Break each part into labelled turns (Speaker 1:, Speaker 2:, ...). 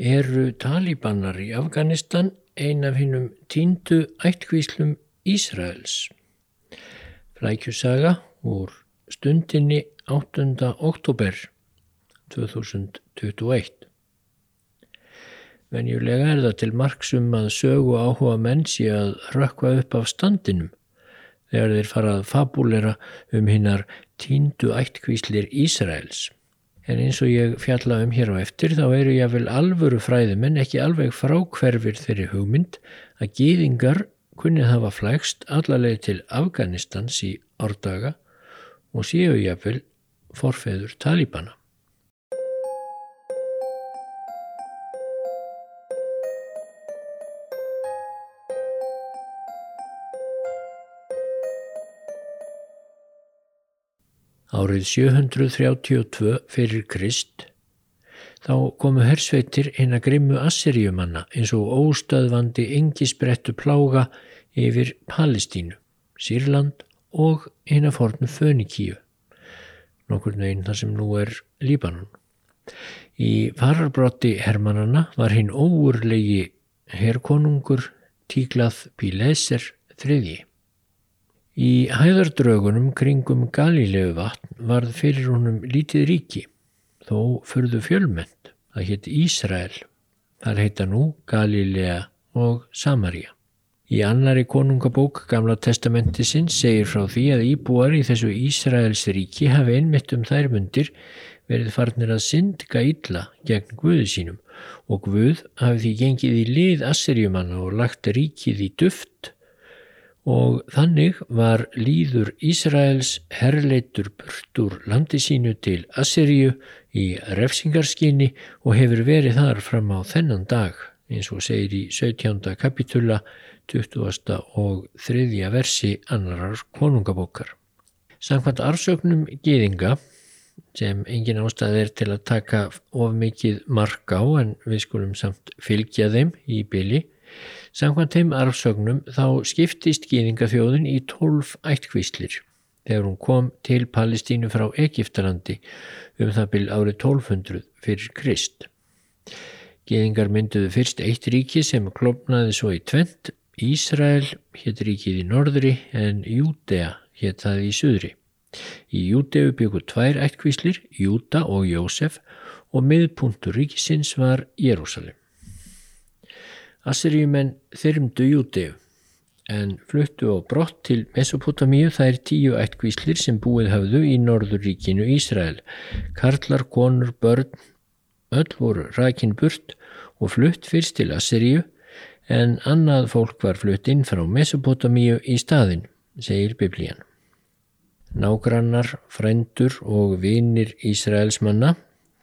Speaker 1: eru talibanar í Afganistan ein af hinnum tíndu ættkvíslum Ísraels. Flækjusaga úr stundinni 8. oktober 2021. Venjulega er það til marksum að sögu áhuga mennsi að rökva upp af standinum þegar þeir farað fabúlera um hinnar tíndu ættkvíslir Ísraels. En eins og ég fjalla um hér á eftir þá eru ég að vel alvöru fræðumenn ekki alveg frákverfir þeirri hugmynd að gýðingar kunnið hafa flægst allarleið til Afganistans í ordaga og séu ég að vel forfeður talibana. Árið 732 fyrir Krist þá komu hersveitir hinn að grimmu Assyriumanna eins og óstöðvandi engisbrettu plága yfir Palestínu, Sýrland og hinn að fornu Fönikíu, nokkur neginn þar sem nú er Líbanon. Í fararbrotti hermannana var hinn óurlegi herrkonungur Tíklað Píleser þriðji. Í hæðardrögunum kringum Galilegu vatn varð fyrir honum lítið ríki, þó fyrðu fjölmend, það hétt Ísrael, þar heita nú Galilea og Samaria. Í annari konungabók Gamla testamenti sinn segir frá því að íbúar í þessu Ísraels ríki hafi einmitt um þær mundir verið farnir að syndga illa gegn Guðu sínum. Og Guð hafi því gengið í lið Assyrjumanna og lagt ríkið í duft og þannig var líður Ísraels herleitur burt úr landi sínu til Assyrju í refsingarskinni og hefur verið þar fram á þennan dag eins og segir í 17. kapitula 20. og 3. versi annarar konungabókar. Samkvæmt arsögnum gýðinga sem engin ástæð er til að taka of mikið mark á en við skulum samt fylgja þeim í byli Samkvæmt þeim arfsögnum þá skiptist gýðingafjóðin í tólf ættkvíslir þegar hún kom til Palestínu frá Egiptalandi um það byrj árið 1200 fyrir Krist. Gýðingar mynduðu fyrst eitt ríki sem klopnaði svo í tvent. Ísrael hétt ríkið í norðri en Júdea hétt það í suðri. Í Júdeu byggur tvær ættkvíslir, Júda og Jósef og miðpuntur ríkisins var Jérúsalim. Assyriumenn þyrmdu Júteu en fluttu á brott til Mesopotamíu þær tíu ættkvíslir sem búið hafðu í norðuríkinu Ísrael. Karlar, konur, börn, öll voru rækin burt og flutt fyrst til Assyriu en annað fólk var flutt inn frá Mesopotamíu í staðin, segir biblían. Nágrannar, frendur og vinir Ísraels manna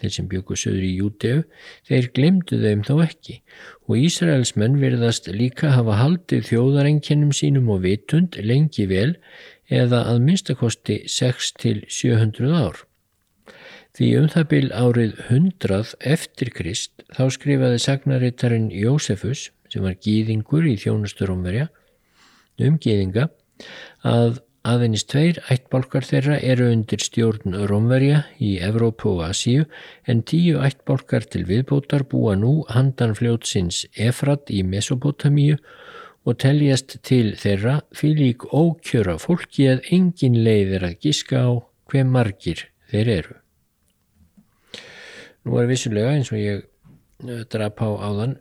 Speaker 1: þeir sem byggu söður í Júteu, þeir glemdu þeim þó ekki og Ísraelsmenn verðast líka hafa haldið þjóðarengjennum sínum og vitund lengi vel eða að minnstakosti 6-700 ár. Því um það byl árið 100 eftir Krist þá skrifaði sagnarittarinn Jósefus sem var gýðingur í þjónusturómverja um gýðinga að Aðeins tveir ættbálkar þeirra eru undir stjórn Rómverja í Evrópu og Asíu en tíu ættbálkar til viðbótar búa nú handan fljótsins Efrat í Mesopotamíu og teljast til þeirra fylík ókjöra fólki að engin leið er að giska á hver margir þeir eru. Nú er vissulega eins og ég eh, drap á áðan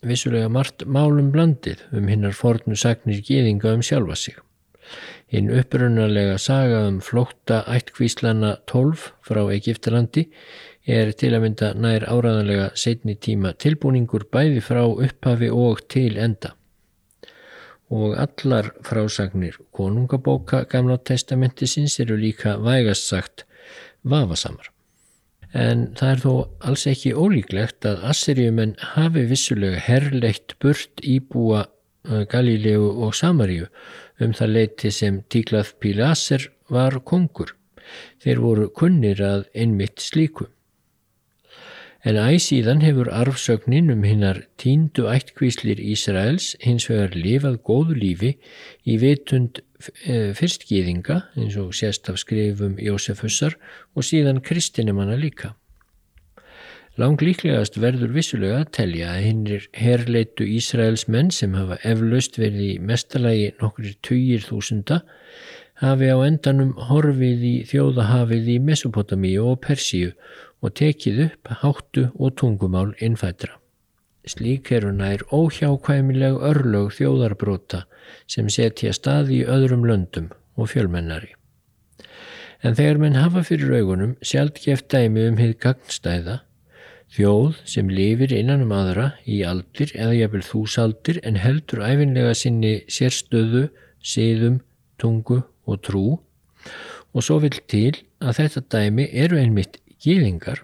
Speaker 1: vissulega margt málum blandið um hinnar fornu sagnir geðinga um sjálfa sig. Hinn upprunalega saga um flótta ættkvíslana 12 frá Egiptalandi er til að mynda nær áraðanlega setni tíma tilbúningur bæði frá upphafi og til enda. Og allar frásagnir konungabóka gamla testamentisins eru líka vægast sagt vafasamar. En það er þó alls ekki ólíklegt að Assyriumenn hafi vissulega herrleitt burt íbúa eh, Galilegu og Samaríu um það leiti sem Tíklað Pílaser var kongur. Þeir voru kunnir að einmitt slíku. En æsíðan hefur arfsögnin um hinnar tíndu ættkvíslir Ísraels hins vegar lifað góðu lífi í vitund eh, fyrstgýðinga eins og sérst af skrifum Jósef Hussar og síðan kristinumanna líka. Lang líklegast verður vissulega að telja að hinnir herleitu Ísraels menn sem hafa eflaust verið í mestalagi nokkur tugir þúsunda hafi á endanum horfið í þjóðahafið í Mesopotamíu og Persíu og tekið upp háttu og tungumál innfættra. Slík eru nær óhjákvæmileg örlög þjóðarbróta sem setja stað í öðrum löndum og fjölmennari. En þegar menn hafa fyrir augunum sjálfgeft dæmi um hið gagnstæða Þjóð sem lifir innan um aðra í aldir eða jafnvel þúsaldir en heldur æfinlega sinni sérstöðu, síðum, tungu og trú. Og svo vil til að þetta dæmi eru einmitt gíðingar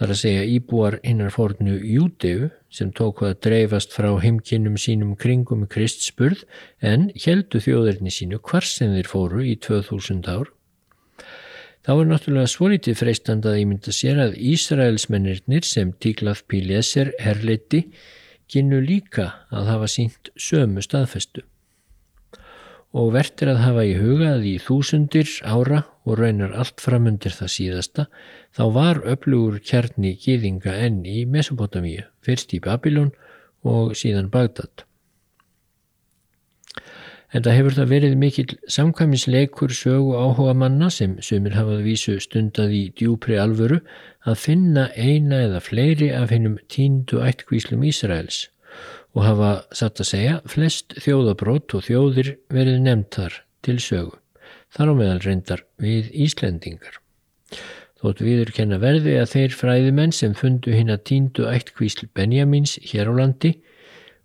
Speaker 1: þar að segja íbúar hinnar fornu Júteu sem tóku að dreifast frá heimkinnum sínum kringum kristspurð en heldu þjóðarni sínu hvar sem þeir fóru í 2000 ár Þá er náttúrulega svolítið freistand að ímynda sér að Ísraelsmennirnir sem Tíklað Píleser herleiti kynnu líka að hafa sínt sömu staðfestu. Og verður að hafa í huga að í þúsundir ára og raunar allt framundir það síðasta þá var öflugur kjarni gýðinga enn í Mesopotamíu, fyrst í Babilón og síðan Bagdad. En það hefur það verið mikill samkvæmisleikur sögu áhuga manna sem sumir hafað vísu stundað í djúpri alvöru að finna eina eða fleiri af hennum tíndu ættkvíslum Ísraels og hafa satt að segja flest þjóðabrót og þjóðir verið nefntar til sögu. Þar á meðal reyndar við Íslendingar. Þótt viður kenna verði að þeir fræðimenn sem fundu hinn að tíndu ættkvísl Benjamins hér á landi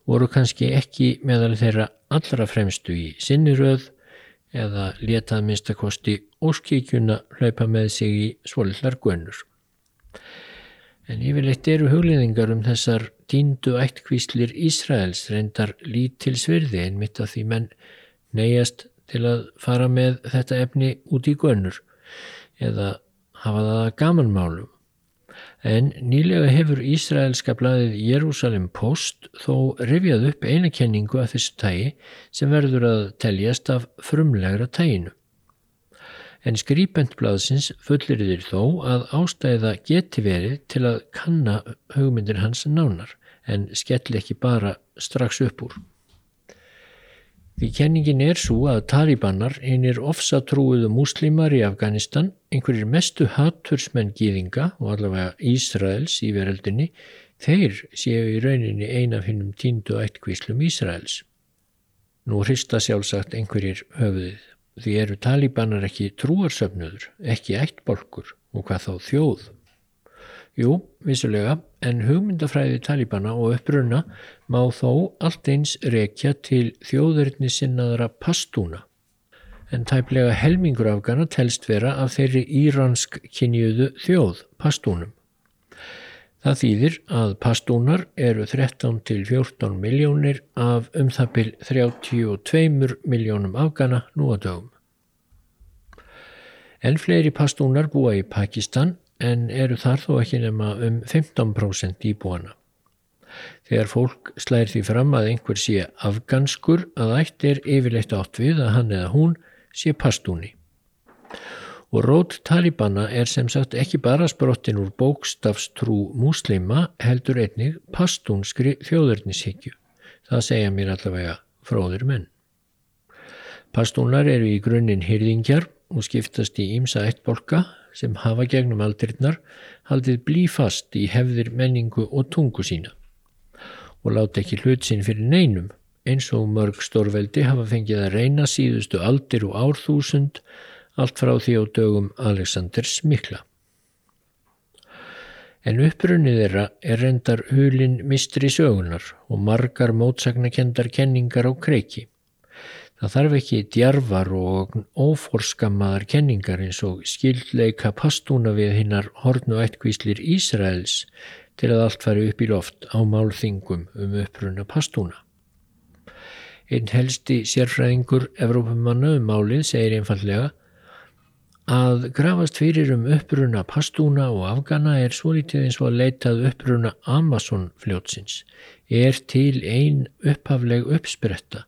Speaker 1: voru kannski ekki meðal þeirra allra fremstu í sinniröð eða letað minnstakosti óskíkjuna hlaupa með sig í svolillar gunnur. En yfirleitt eru hugliðingar um þessar tíndu ættkvíslir Ísraels reyndar lítil svirði en mitt að því menn neyjast til að fara með þetta efni út í gunnur eða hafa það gamanmálum En nýlega hefur Ísraelska bladið Jérúsalem Post þó rifjað upp eina kenningu af þessu tægi sem verður að teljast af frumlegra tæginu. En skrýpendblaðsins fullir þér þó að ástæða geti verið til að kanna hugmyndir hans nánar en skell ekki bara strax upp úr. Því kenningin er svo að talibanar, einir ofsatrúuðu múslimar í Afganistan, einhverjir mestu hattursmenn gýðinga og allavega Ísraels í veröldinni, þeir séu í rauninni eina af hinnum tíndu ættkvíslum Ísraels. Nú hrista sjálfsagt einhverjir höfuðið. Því eru talibanar ekki trúarsöfnuður, ekki ættbolkur og hvað þá þjóð. Jú, vissulega, en hugmyndafræði talibana og uppruna má þó allt eins rekja til þjóðurni sinnaðra pastúna. En tæplega helmingur afgana telst vera af þeirri íransk kynjuðu þjóð, pastúnum. Það þýðir að pastúnar eru 13 til 14 miljónir af um það byl 32 miljónum afgana nú að dögum. En fleiri pastúnar búa í Pakistan en eru þar þó ekki nema um 15% íbúana. Þegar fólk slæðir því fram að einhver sé afganskur að ætt er yfirleitt átt við að hann eða hún sé pastúni. Og rót talibana er sem sagt ekki bara sprottin úr bókstafstrú múslima heldur einnig pastúnskri þjóðurnishyggju. Það segja mér allavega fróður menn. Pastúnar eru í grunninn hyrðingjar og skiptast í ímsa eittbolka sem hafa gegnum aldrinnar haldið blífast í hefðir menningu og tungu sína og láta ekki hlut sinn fyrir neinum eins og mörg stórveldi hafa fengið að reyna síðustu aldir og árþúsund allt frá því á dögum Aleksandrs mikla. En upprunnið þeirra er reyndar hulin mistri sögunar og margar mótsagnakendar kenningar á kreiki. Það þarf ekki djarfar og óforskammaðar kenningar eins og skildleika pastúna við hinnar hornu ættkvíslir Ísraels til að allt fari upp í loft á málþingum um uppruna pastúna. Einn helsti sérfræðingur Evrópumanna um málið segir einfallega að grafast fyrir um uppruna pastúna og afgana er svo lítið eins og að leitað uppruna Amazon fljótsins er til ein upphafleg uppspretta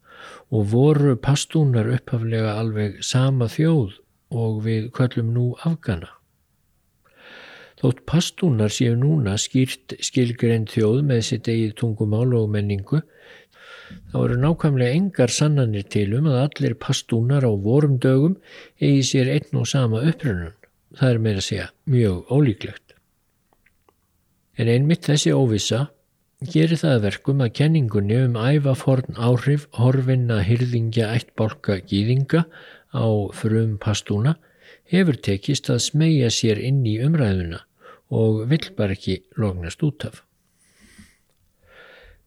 Speaker 1: og voru pastúnar upphaflega alveg sama þjóð og við köllum nú Afgana. Þótt pastúnar séu núna skýrt skilgrein þjóð með sitt eigið tungumál og menningu, þá eru nákvæmlega engar sannanir til um að allir pastúnar á vorum dögum eigi sér einn og sama upprönnun. Það er meira að segja mjög ólíklegt. En einmitt þessi óvisa gerir það verkum að kenningunni um ævaforn áhrif horfinna hyrðingja ættbálka gýðinga á frum pastúna hefur tekist að smegja sér inn í umræðuna og vill bara ekki lognast út af.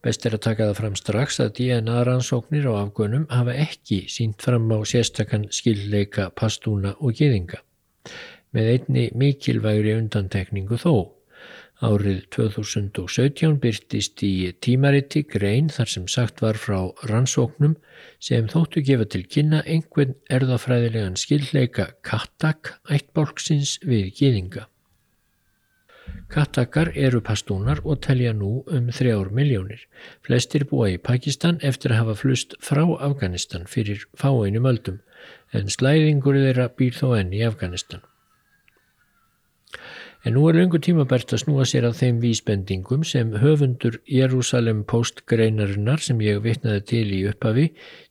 Speaker 1: Best er að taka það fram strax að DNA-rannsóknir á afgönum hafa ekki sínt fram á sérstakann skilleika pastúna og geðinga. Með einni mikilvægri undantekningu þó. Árið 2017 byrtist í tímariti grein þar sem sagt var frá rannsóknum sem þóttu gefa til kynna einhvern erðafræðilegan skilleika kattak ættbólksins við geðinga. Kattakar eru pastúnar og telja nú um þrjár miljónir. Flestir búa í Pakistan eftir að hafa flust frá Afganistan fyrir fáeinu möldum en slæðingur þeirra býr þó enn í Afganistan. En nú er lengur tímabært að snúa sér að þeim vísbendingum sem höfundur Jérúsalem postgreinarinnar sem ég vitnaði til í upphafi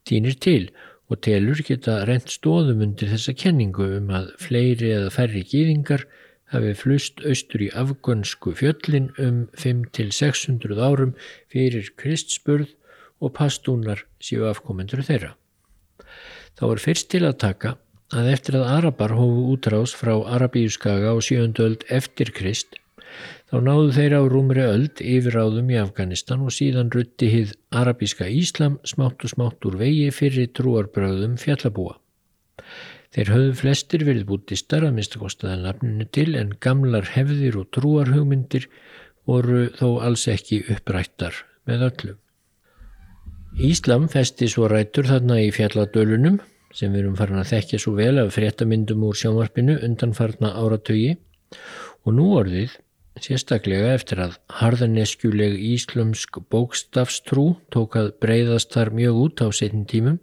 Speaker 1: týnir til og telur geta rent stóðum undir þessa kenningu um að fleiri eða færri gýðingar hafi flust austur í afgönsku fjöllin um 5-600 árum fyrir kristspurð og pastúnar séu afkomendur þeirra. Þá er fyrst til að taka að eftir að Arabar hófu útrás frá Arabíuskaga á sjöndu öld eftir Krist, þá náðu þeirra á rúmri öld yfir áðum í Afganistan og síðan rutti hið arabíska Íslam smátt og smátt úr vegi fyrir trúarbröðum fjallabúa. Þeir höfðu flestir verið bútistar að minnstakostaða nafninu til en gamlar hefðir og trúarhugmyndir voru þó alls ekki upprættar með öllum. Íslam festi svo rættur þarna í fjalladölunum sem við erum farin að þekkja svo vel af fréttamindum úr sjónvarpinu undanfarna áratögi og nú orðið sérstaklega eftir að harðaneskjuleg íslumsk bókstafstrú tók að breyðast þar mjög út á setjum tímum,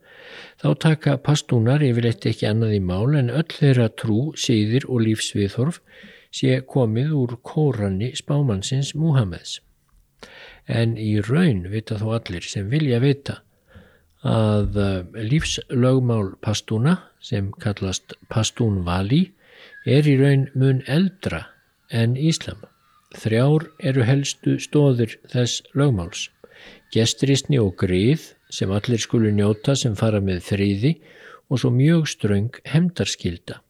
Speaker 1: þá taka pastúnar yfirleitt ekki annað í mál en öll þeirra trú, síðir og lífsviðhorf sé komið úr kóranni spámannsins Múhameðs. En í raun vita þó allir sem vilja vita að eh, lífslögmál pastúna sem kallast pastúnvali er í raun mun eldra en Íslam. Þrjár eru helstu stóðir þess lögmáls. Gestrisni og gríð sem allir skulu njóta sem fara með þrýði og svo mjög ströng hemdarskilda.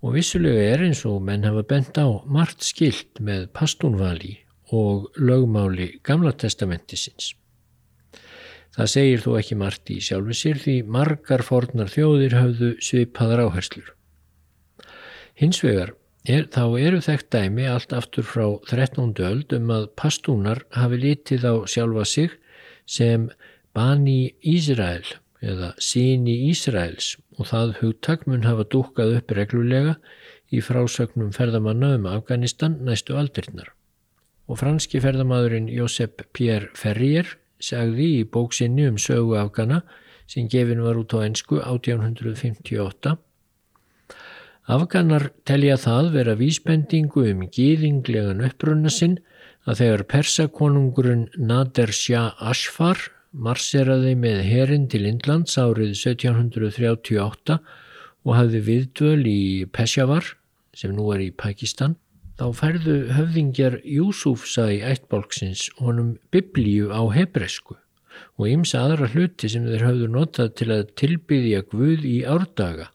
Speaker 1: Og vissulega er eins og menn hafa bent á margt skilt með pastúnvali og lögmáli Gamla testamentisins. Það segir þó ekki margt í sjálfu sér því margar fornar þjóðir hafðu svipaðar áherslur. Hins vegar Er, þá eru þekkt dæmi allt aftur frá 13. öld um að pastúnar hafi litið á sjálfa sig sem bani Ísrael eða síni Ísraels og það hugtak mun hafa dúkað upp reglulega í frásögnum ferðamanna um Afganistan næstu aldirnar. Og franski ferðamadurinn Josep Pierre Ferrier sagði í bóksinni um sögu Afgana sem gefin var út á ennsku 1858 Afganar telja það vera vísbendingu um gýðinglegan upprunna sinn að þegar persakonungurinn Nader Shah Ashfar marseraði með herin til Indlands árið 1738 og hafði viðdöl í Peshawar sem nú er í Pakistan þá færðu höfðingjar Júsúfsa í ættbólksins honum biblíu á hebresku og ymsa aðra hluti sem þeir hafðu notað til að tilbyðja Guð í árdaga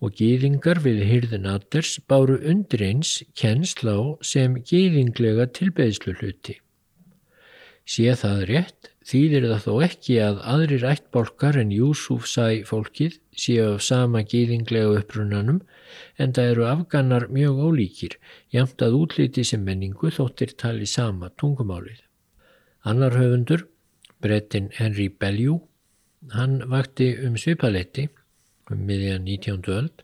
Speaker 1: og gýðingar við hyrðinaters báru undir eins kennsla á sem gýðinglega tilbeðslu hluti. Sé það rétt, þýðir það þó ekki að aðrir ættbólkar en Júsúf sæ fólkið séu af sama gýðinglega upprunanum en það eru afgannar mjög ólíkir, jamt að útliti sem menningu þóttir tali sama tungumálið. Annar höfundur, brettin Henry Bellew, hann vakti um svipaletti um miðjan 19. öld,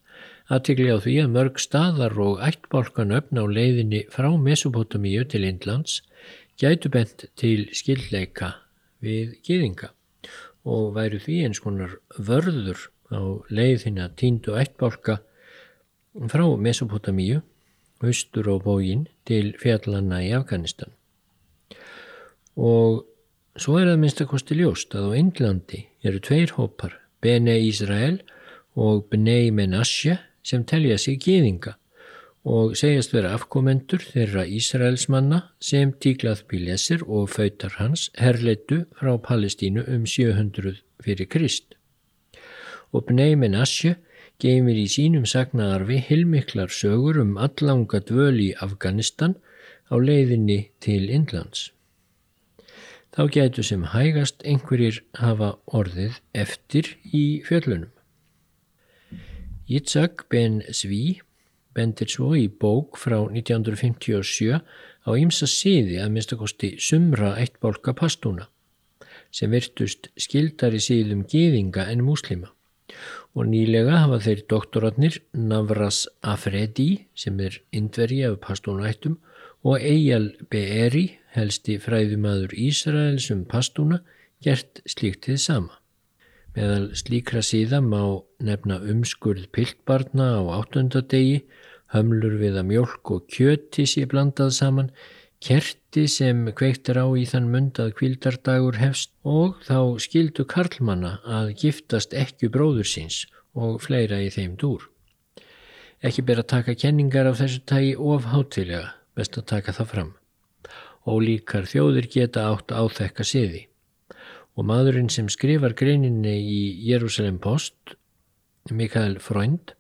Speaker 1: aðtikli á því að mörg staðar og ættbálkanöfn á leiðinni frá Mesopotamíu til Indlands gætu bent til skildleika við gýðinga og væru því eins konar vörður á leiðina tíndu ættbálka frá Mesopotamíu austur á bógin til fjallanna í Afganistan. Og svo er það minnstakosti ljóst að á Englandi eru tveir hópar, Bene Israel og Bnei Menashe sem telja sig gýðinga og segjast vera afkomendur þeirra Ísraelsmanna sem Tíglað Bílesir og fautar hans herleitu frá Palestínu um 700 fyrir Krist. Og Bnei Menashe geymir í sínum sagnaarfi hilmiklar sögur um allanga dvöl í Afganistan á leiðinni til Indlands. Þá gætu sem hægast einhverjir hafa orðið eftir í fjöllunum. Yitzhak ben Sví bendir svo í bók frá 1957 á ýmsa síði að minnstakosti sumra eitt bólka pastúna sem virtust skildari síðum gýðinga en múslima og nýlega hafa þeir doktoratnir Navras Afredi sem er indveri af pastúnaættum og Eyjal Beeri helsti fræðumadur Ísraels um pastúna gert slíkt þið sama. Meðal slíkra síða má nefna umskurð piltbarna á áttundadegi, hömlur við að mjölk og kjöti sé blandað saman, kerti sem kveiktar á í þann mund að kvildardagur hefst og þá skildu karlmanna að giftast ekki bróður síns og fleira í þeim dúr. Ekki ber að taka kenningar af þessu tægi of hátilega, best að taka það fram. Ólíkar þjóðir geta átt áþekka siði og maðurinn sem skrifar greininni í Jérúsalem Post, Mikael Freund,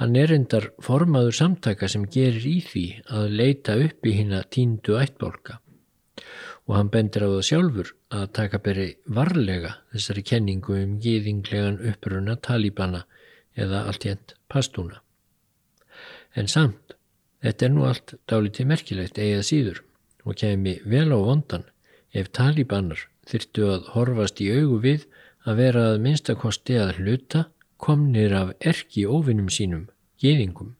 Speaker 1: hann er endar formaður samtaka sem gerir í því að leita upp í hinn að tíndu ættbólka og hann bendir á það sjálfur að taka beri varlega þessari kenningu um gíðinglegan uppruna talibana eða allt jænt pastúna. En samt, þetta er nú allt dálítið merkilegt eigað síður og kemi vel á vondan ef talibanar þyrtu að horfast í augu við að vera að minnstakosti að hluta komnir af erki óvinnum sínum, geðingum.